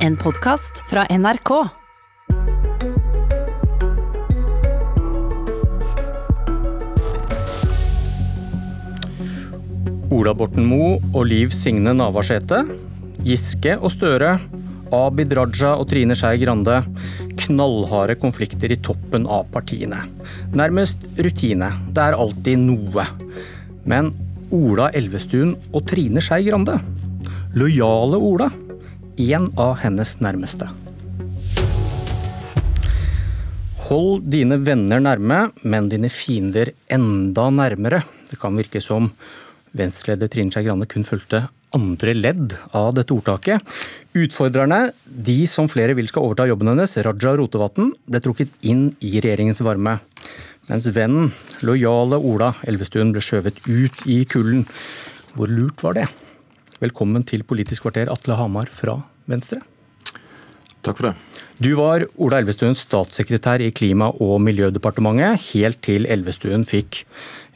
En podkast fra NRK. Ola Borten Moe og Liv Signe Navarsete. Giske og Støre. Abid Raja og Trine Skei Grande. Knallharde konflikter i toppen av partiene. Nærmest rutine. Det er alltid noe. Men Ola Elvestuen og Trine Skei Grande. Lojale Ola. En av hennes nærmeste. Hold dine venner nærme, men dine fiender enda nærmere. Det kan virke som Venstre-leder Trine Skei Grande kun fulgte andre ledd av dette ordtaket. Utfordrerne, de som flere vil skal overta jobben hennes, Raja Rotevatn, ble trukket inn i regjeringens varme. Mens vennen, lojale Ola Elvestuen, ble skjøvet ut i kulden. Hvor lurt var det? Velkommen til Politisk kvarter, Atle Hamar fra Venstre. Takk for det. Du var Ola Elvestuen statssekretær i Klima- og miljødepartementet, helt til Elvestuen fikk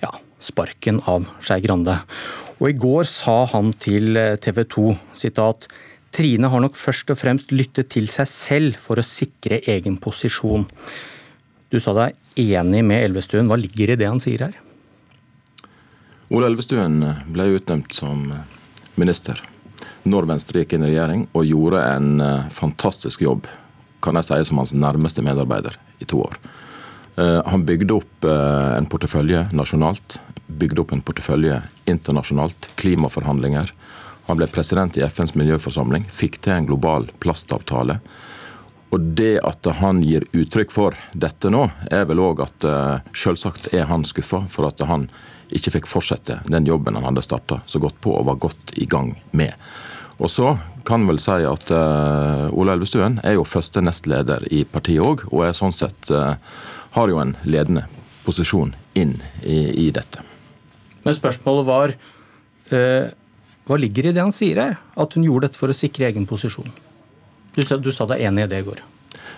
ja, sparken av Skei Grande. Og i går sa han til TV 2 sitat Trine har nok først og fremst lyttet til seg selv for å sikre egen posisjon. Du sa deg enig med Elvestuen. Hva ligger i det han sier her? Ola Elvestuen ble utnevnt som minister når Venstre gikk inn i regjering, og gjorde en fantastisk jobb, kan jeg si, som hans nærmeste medarbeider i to år. Han bygde opp en portefølje nasjonalt, bygde opp en portefølje internasjonalt, klimaforhandlinger. Han ble president i FNs miljøforsamling, fikk til en global plastavtale. Og det at han gir uttrykk for dette nå, er vel òg at selvsagt er han skuffa for at han ikke fikk fortsette den jobben han hadde starta så godt på og var godt i gang med. Og så kan vel si at uh, Ola Elvestuen er jo første nestleder i partiet òg, og er sånn sett uh, har jo en ledende posisjon inn i, i dette. Men spørsmålet var uh, hva ligger i det han sier her? At hun gjorde dette for å sikre egen posisjon? Du, du sa deg enig i det i går?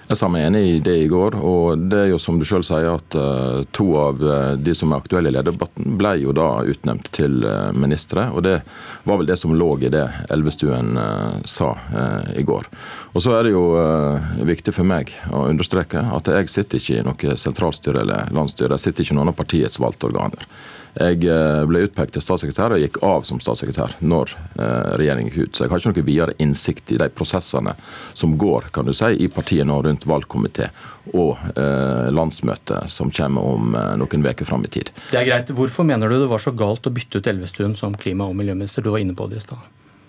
Jeg sa meg enig i det i går. og det er jo som du selv sier at uh, To av uh, de som er aktuelle i lederdebatten, ble jo da utnevnt til uh, ministre. og Det var vel det som lå i det Elvestuen sa i går. Og Så er det jo viktig for meg å understreke at jeg sitter ikke i noe sentralstyre eller landsstyre. Jeg sitter ikke i noen av partiets valgte organer. Jeg ble utpekt til statssekretær og gikk av som statssekretær når regjeringen gikk ut. Så jeg har ikke noe videre innsikt i de prosessene som går kan du si, i partiet nå rundt valgkomité og landsmøtet landsmøte som kommer om eh, noen uker fram i tid. Det er greit. Hvorfor mener du det var så galt å bytte ut Elvestuen som klima- og miljøminister? Du var inne på det i stad.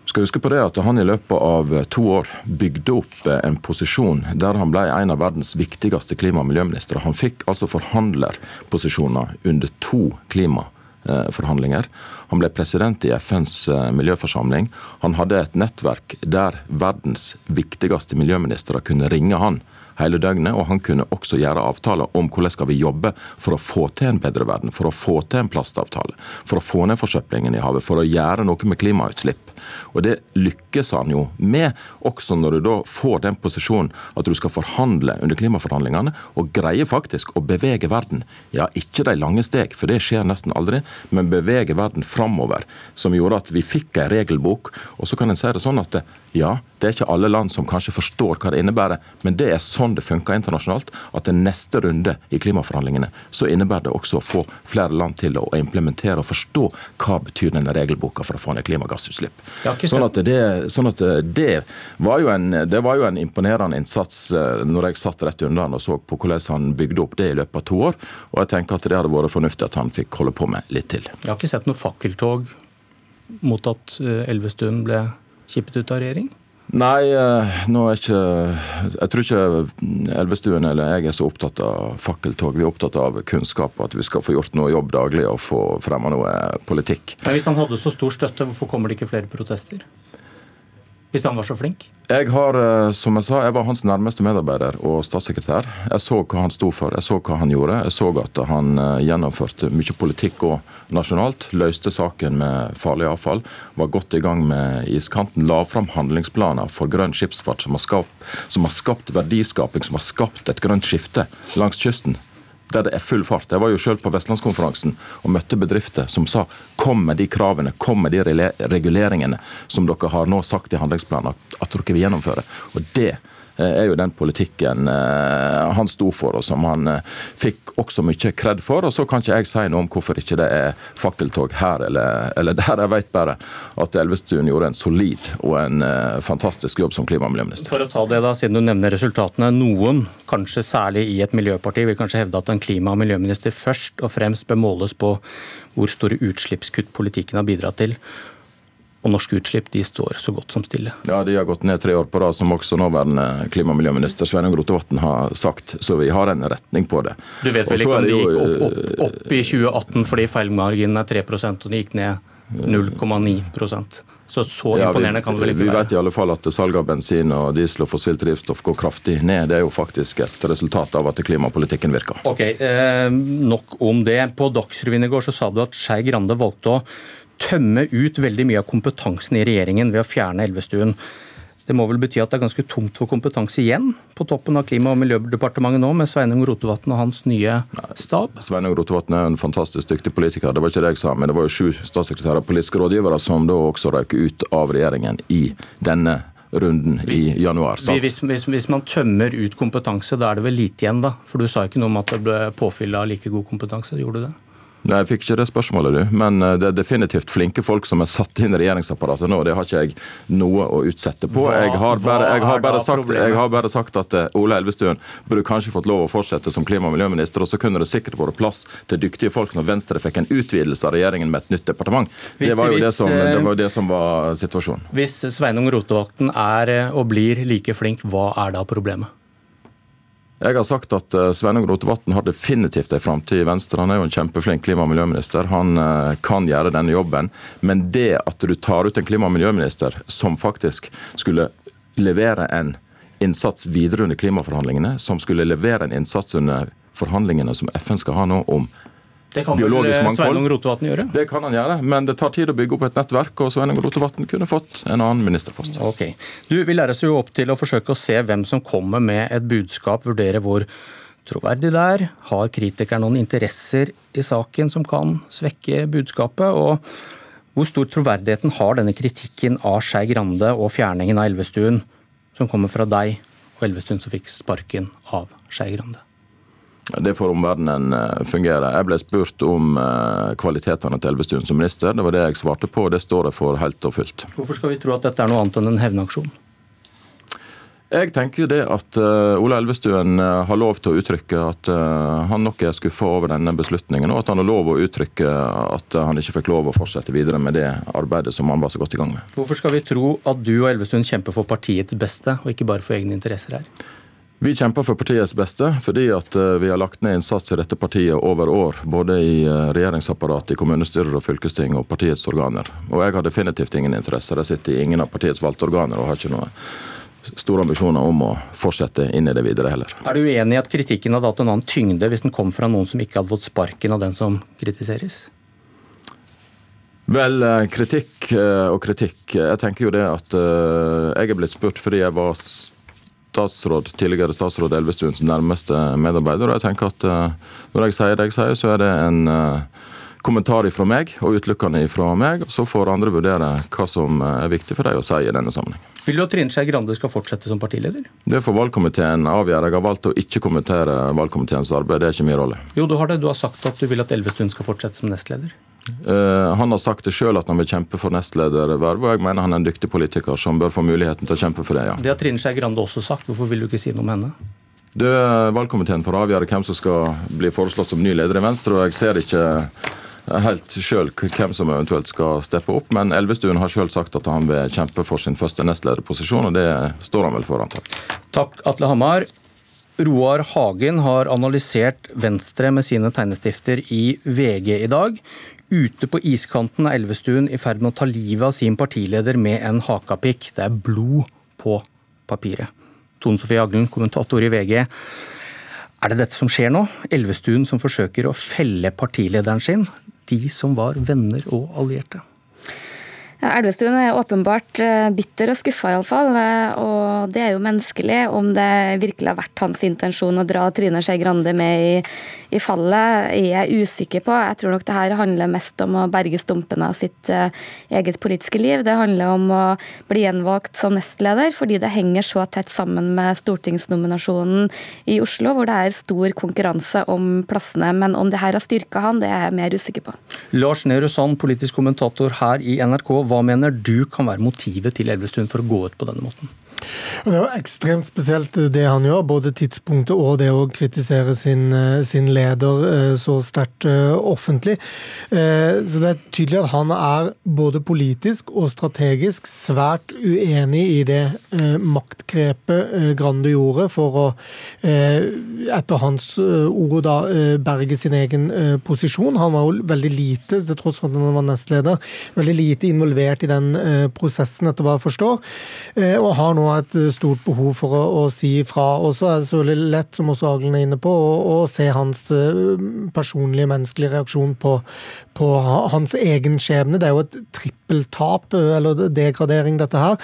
Skal huske på det at Han i løpet av to år bygde opp en posisjon der han ble en av verdens viktigste klima- og miljøministre. Han fikk altså forhandlerposisjoner under to klimaforhandlinger. Han ble president i FNs miljøforsamling. Han hadde et nettverk der verdens viktigste miljøministre kunne ringe han hele døgnet, og han kunne også gjøre avtaler om hvordan skal vi jobbe for å få til en bedre verden, for å få til en plastavtale, for å få ned forsøplingen i havet, for å gjøre noe med klimautslipp. Og Det lykkes han jo med, også når du da får den posisjonen at du skal forhandle under klimaforhandlingene, og greier faktisk å bevege verden. Ja, ikke de lange steg, for det skjer nesten aldri, men bevege verden framover. Som gjorde at vi fikk ei regelbok. Og så kan en si det sånn at ja, det er ikke alle land som kanskje forstår hva det innebærer, men det er sånn det funker internasjonalt. At den neste runde i klimaforhandlingene så innebærer det også å få flere land til å implementere og forstå hva betyr denne regelboka for å få ned klimagassutslipp. Sånn at, det, sånn at det, var en, det var jo en imponerende innsats når jeg satt rett unna og så på hvordan han bygde opp det i løpet av to år. Og jeg tenker at det hadde vært fornuftig at han fikk holde på med litt til. Jeg har ikke sett noe fakkeltog mot at Elvestuen ble kippet ut av regjering? Nei, nå er ikke Jeg tror ikke Elvestuen eller jeg er så opptatt av fakkeltog. Vi er opptatt av kunnskap og at vi skal få gjort noe jobb daglig og få fremma noe politikk. Men Hvis han hadde så stor støtte, hvorfor kommer det ikke flere protester? Hvis han var så flink? Jeg har, som jeg sa, jeg var hans nærmeste medarbeider og statssekretær. Jeg så hva han sto for, jeg så hva han gjorde. Jeg så at han gjennomførte mye politikk og nasjonalt. Løste saken med farlig avfall. Var godt i gang med iskanten. La fram handlingsplaner for grønn skipsfart som har, skapt, som har skapt verdiskaping, som har skapt et grønt skifte langs kysten. Der det er full fart. Jeg var jo selv på Vestlandskonferansen og møtte bedrifter som sa kom med de kravene, kom med de reguleringene som dere har nå sagt i handlingsplanen at, dere vil gjennomføre. Og det er jo den politikken eh, han sto for, og som han eh, fikk også mye kred for. Og så kan ikke jeg si noe om hvorfor ikke det er fakkeltog her eller, eller der. Jeg vet bare at Elvestuen gjorde en solid og en fantastisk jobb som klima- og miljøminister. For å ta det da, siden du nevner resultatene. Noen, kanskje særlig i et miljøparti, vil kanskje hevde at en klima- og miljøminister først og fremst bør måles på hvor store utslippskutt politikken har bidratt til og norske utslipp de står så godt som stille. Ja, De har gått ned tre år på rad, som også nåværende klima- og miljøminister Sveinung Rotevatn har sagt. Så vi har en retning på det. Du vet vel ikke om de gikk opp, opp, opp, i 2018 fordi feilmarginen er 3% og de gikk ned 0,9% så så imponerende kan det vel ikke være? Vi vet i alle fall at salget av bensin og diesel og fossilt drivstoff går kraftig ned. Det er jo faktisk et resultat av at klimapolitikken virker. Ok, eh, Nok om det. På Dagsrevyen i går så sa du at Skei Grande valgte å tømme ut veldig mye av kompetansen i regjeringen ved å fjerne Elvestuen. Det må vel bety at det er ganske tomt for kompetanse igjen på toppen av Klima- og miljødepartementet nå, med Sveinung Rotevatn og hans nye stab? Sveinung Rotevatn er en fantastisk dyktig politiker, det var ikke det jeg sa. Men det var jo sju statssekretærer og politiske rådgivere som da også røk ut av regjeringen i denne runden i januar. Hvis, hvis, hvis, man tømmer ut kompetanse, da er det vel lite igjen, da? For du sa ikke noe om at det ble påfyll av like god kompetanse, gjorde du det? Nei, Jeg fikk ikke det spørsmålet, du. Men eh, det er definitivt flinke folk som er satt inn i regjeringsapparatet nå. Det har ikke jeg noe å utsette på. Hva, jeg, har bare, jeg, har sagt, jeg har bare sagt at Ole Ola Elvestuen burde kanskje fått lov å fortsette som klima- og miljøminister, og så kunne det sikkert vært plass til dyktige folk når Venstre fikk en utvidelse av regjeringen med et nytt departement. det var jo det, som, det, var det som var situasjonen. Hvis Sveinung Rotevatn er og blir like flink, hva er da problemet? Jeg har sagt at uh, Sveinung Rotevatn har definitivt en framtid i Venstre. Han er jo en kjempeflink klima- og miljøminister. Han uh, kan gjøre denne jobben. Men det at du tar ut en klima- og miljøminister som faktisk skulle levere en innsats videre under klimaforhandlingene, som skulle levere en innsats under forhandlingene som FN skal ha nå om det kan biologisk mangfold. Sveinung Rotevatn gjøre? Det kan han gjøre, men det tar tid å bygge opp et nettverk, og Sveinung Rotevatn kunne fått en annen ministerpost. Ok. Du, Vi læres jo opp til å forsøke å se hvem som kommer med et budskap, vurdere hvor troverdig det er. Har kritikeren noen interesser i saken som kan svekke budskapet? Og hvor stor troverdigheten har denne kritikken av Skei Grande og fjerningen av Elvestuen, som kommer fra deg og Elvestuen som fikk sparken av Skei Grande? Det får omverdenen eh, fungere. Jeg ble spurt om eh, kvalitetene til Elvestuen som minister. Det var det jeg svarte på, og det står jeg for helt og fullt. Hvorfor skal vi tro at dette er noe annet enn en hevnaksjon? Jeg tenker det at uh, Ola Elvestuen har lov til å uttrykke at han nok er skuffa over denne beslutningen, og at han har lov å uttrykke at han ikke fikk lov å fortsette videre med det arbeidet som han var så godt i gang med. Hvorfor skal vi tro at du og Elvestuen kjemper for partiets beste, og ikke bare for egne interesser her? Vi kjemper for partiets beste, fordi at eh, vi har lagt ned innsats i dette partiet over år. Både i eh, regjeringsapparatet, i kommunestyrer og fylkesting og partiets organer. Og jeg har definitivt ingen interesser. Jeg sitter i ingen av partiets valgte organer og har ikke noe store ambisjoner om å fortsette inn i det videre heller. Er du uenig i at kritikken hadde hatt en annen tyngde hvis den kom fra noen som ikke hadde fått sparken av den som kritiseres? Vel, eh, kritikk og kritikk. Jeg tenker jo det at jeg er blitt spurt fordi jeg var statsråd, tidligere statsråd Elvestuens nærmeste medarbeider. og jeg tenker at uh, Når jeg sier det jeg sier, så er det en uh, kommentar fra meg og utelukkende fra meg. og Så får andre vurdere hva som eh, er viktig for dem å si i denne sammenheng. Vil du at Trine Skei Grande skal fortsette som partileder? Det får valgkomiteen avgjøre. Jeg har valgt å ikke kommentere valgkomiteens arbeid. Det er ikke min rolle. Jo, du har det. Du har sagt at du vil at Elvestuen skal fortsette som nestleder. Uh, han har sagt det sjøl at han vil kjempe for nestledervervet, og jeg mener han er en dyktig politiker som bør få muligheten til å kjempe for det. ja. Det har Trine Skei Grande også sagt. Hvorfor vil du ikke si noe om henne? Det er Valgkomiteen for å avgjøre hvem som skal bli foreslått som ny leder i Venstre, og jeg ser ikke helt sjøl hvem som eventuelt skal steppe opp, men Elvestuen har sjøl sagt at han vil kjempe for sin første nestlederposisjon, og det står han vel for, antagelig. Takk, Atle Hamar. Roar Hagen har analysert Venstre med sine tegnestifter i VG i dag. Ute på iskanten er Elvestuen i ferd med å ta livet av sin partileder med en hakapikk. Det er blod på papiret. Tone Sofie Aglen, kommentator i VG. Er det dette som skjer nå? Elvestuen som forsøker å felle partilederen sin? De som var venner og allierte? Elvestuen er åpenbart eh, bitter og skuffa, iallfall. Eh, og det er jo menneskelig. Om det virkelig har vært hans intensjon å dra Trine Skei Grande med i, i, fallet, er jeg usikker på. Jeg tror nok det her handler mest om å berge stumpene av sitt uh, eget politiske liv. Det handler om å bli gjenvalgt som nestleder, fordi det henger så tett sammen med stortingsnominasjonen i Oslo, hvor det er stor konkurranse om plassene. Men om det her har styrka han, det er jeg mer usikker på. Lars Nehru Sand, politisk kommentator her i NRK. Hva mener du kan være motivet til Elvestuen for å gå ut på denne måten? Det er jo ekstremt spesielt det han gjør, både tidspunktet og det å kritisere sin, eh, sin leder eh, så sterkt eh, offentlig. Så det er tydelig at han er både politisk og strategisk svært uenig i det maktgrepet Grande gjorde for å, etter hans ord, da berge sin egen posisjon. Han var jo veldig lite, til tross for at han var nestleder, veldig lite involvert i den prosessen, etter hva jeg forstår, og har nå et eh, stort behov for å, å si fra. Og så er det veldig lett, som også Aglen er inne på, å, å se hans eh, personlige, menneskelige reaksjon på, på, hans egen skjebne. Det er jo et trippeltap, eh, eller degradering, dette her.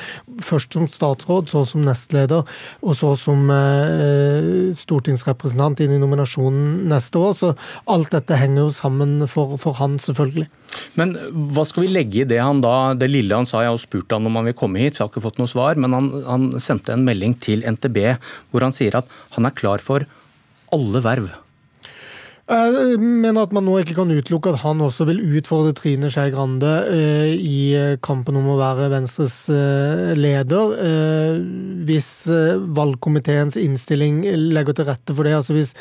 Først som statsråd, så som nestleder, og så som eh, stortingsrepresentant inn i nominasjonen neste år. Så alt dette henger jo sammen for, for han, selvfølgelig. Men hva skal vi legge i det han da, det lille han sa, jeg har spurt han om han vil komme hit, jeg har ikke fått noe svar, men han, han sendte en melding til NTB hvor han sier at han er klar for alle verv. Jeg mener at man nå ikke kan utelukke at han også vil utfordre Trine Skei Grande eh, i kampen om å være Venstres eh, leder, eh, hvis valgkomiteens innstilling legger til rette for det. Altså hvis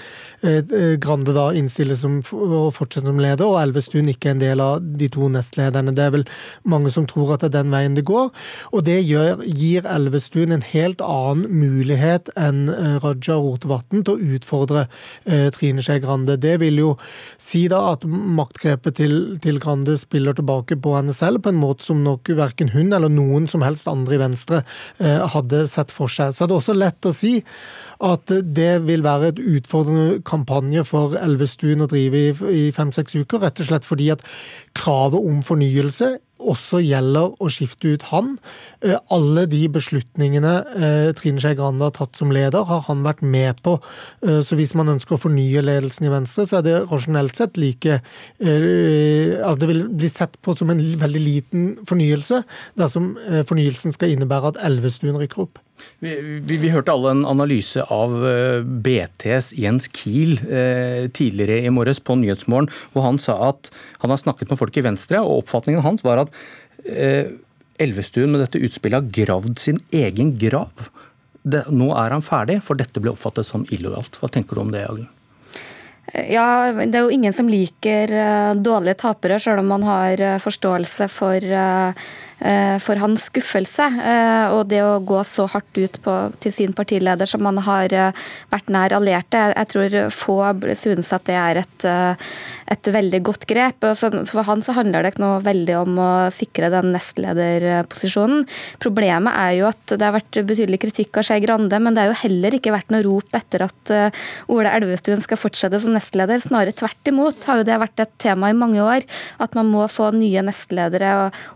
Grande da innstiller som, og fortsetter som leder, og Elvestuen ikke er en del av de to nestlederne. Det er vel mange som tror at det er den veien det går. Og det gjør, gir Elvestuen en helt annen mulighet enn Raja Rotevatn til å utfordre Trine Skei Grande. Det vil jo si da at maktgrepet til, til, Grande spiller tilbake på henne selv, på en måte som nok verken hun eller noen som helst andre i Venstre eh, hadde sett for seg. Så er det også lett å si at det vil være et utfordrende kampanje for Elvestuen å drive i fem-seks uker, rett og slett fordi at kravet om fornyelse også gjelder å skifte ut han. Eh, alle de beslutningene eh, Trine Skei Grande har tatt som leder, har han vært med på. Eh, så hvis man ønsker å fornye ledelsen i Venstre, så er det rasjonelt sett like Altså det vil bli sett på som en veldig liten fornyelse, dersom fornyelsen skal innebære at Elvestuen rykker opp. Vi, vi, vi, hørte alle en analyse av BTs Jens Kiel eh, tidligere i morges på Nyhetsmorgen, hvor han sa at han har snakket med folk i Venstre, og oppfatningen hans var at eh, Elvestuen med dette utspillet har gravd sin egen grav. Det, nå er han ferdig, for dette ble oppfattet som illojalt. Hva tenker du om det, Aglen? Ja, Det er jo ingen som liker eh, dårlige tapere, selv om man har eh, forståelse for Eh, for hans skuffelse. Eh, og det å gå så hardt ut på, til sin partileder som han har eh, vært nær allierte, jeg tror få synes at det er et, et veldig godt grep. For han så handler det ikke noe veldig om å sikre den nestlederposisjonen. Problemet er jo at det har vært betydelig kritikk av Skei Grande, men det har jo heller ikke vært noe rop etter at Ola Elvestuen skal fortsette som nestleder. Snarere tvert imot har jo det vært et tema i mange år, at man må få nye nestledere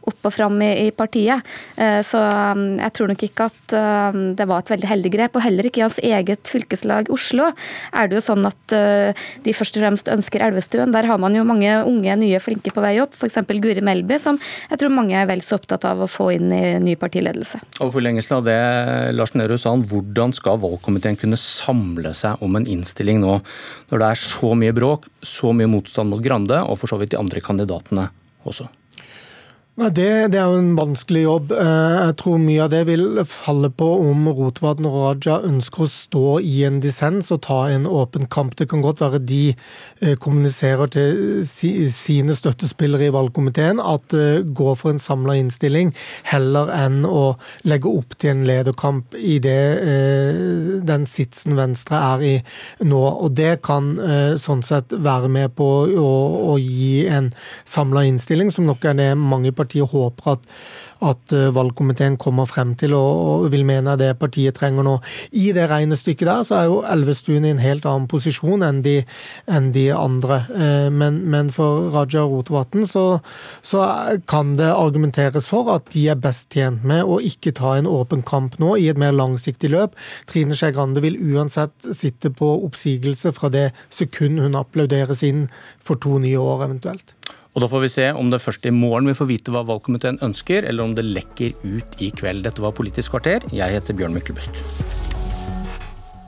opp og fram i, i partiet. Eh, så um, jeg tror nok ikke at um, det var et veldig heldig grep. Og heller ikke i hans eget fylkeslag Oslo er det jo sånn at uh, de først og fremst ønsker Elvestuen. Der har man jo mange unge, nye, flinke på vei opp. F.eks. Guri Melby, som jeg tror mange er vel så opptatt av å få inn i ny partiledelse. Og forlengelsen av det, Lars Nehru sa hvordan skal valgkomiteen kunne samle seg om en innstilling nå, når det er så mye bråk, så mye motstand mot Grande, og for så vidt de andre kandidatene også? Det, det, er jo en vanskelig jobb. Eh, jeg tror mye av det vil falle på om Rotevatn og Raja ønsker å stå i en dissens og ta en åpen kamp. Det kan godt være de eh, kommuniserer til sine støttespillere i valgkomiteen at eh, gå for en samla innstilling, heller enn å legge opp til en lederkamp i det, den sitsen Venstre er i nå. Og det kan sånn sett være med på å, å gi en samla innstilling, som nok er det mange partier partiet håper at at eh, valgkomiteen kommer frem til og, vil mene det partiet trenger nå. I det regnestykket der så er jo Elvestuen i en helt annen posisjon enn de, enn de andre. Eh, men, men, for Raja Rotevatn så, så, kan det argumenteres for at de er best tjent med å ikke ta en åpen kamp nå i et mer langsiktig løp. Trine Skei Grande vil uansett sitte på oppsigelse fra det sekund hun applauderes inn for to nye år eventuelt. Og Da får vi se om det først i morgen vi får vite hva valgkomiteen ønsker, eller om det lekker ut i kveld. Dette var Politisk kvarter. Jeg heter Bjørn Myklebust.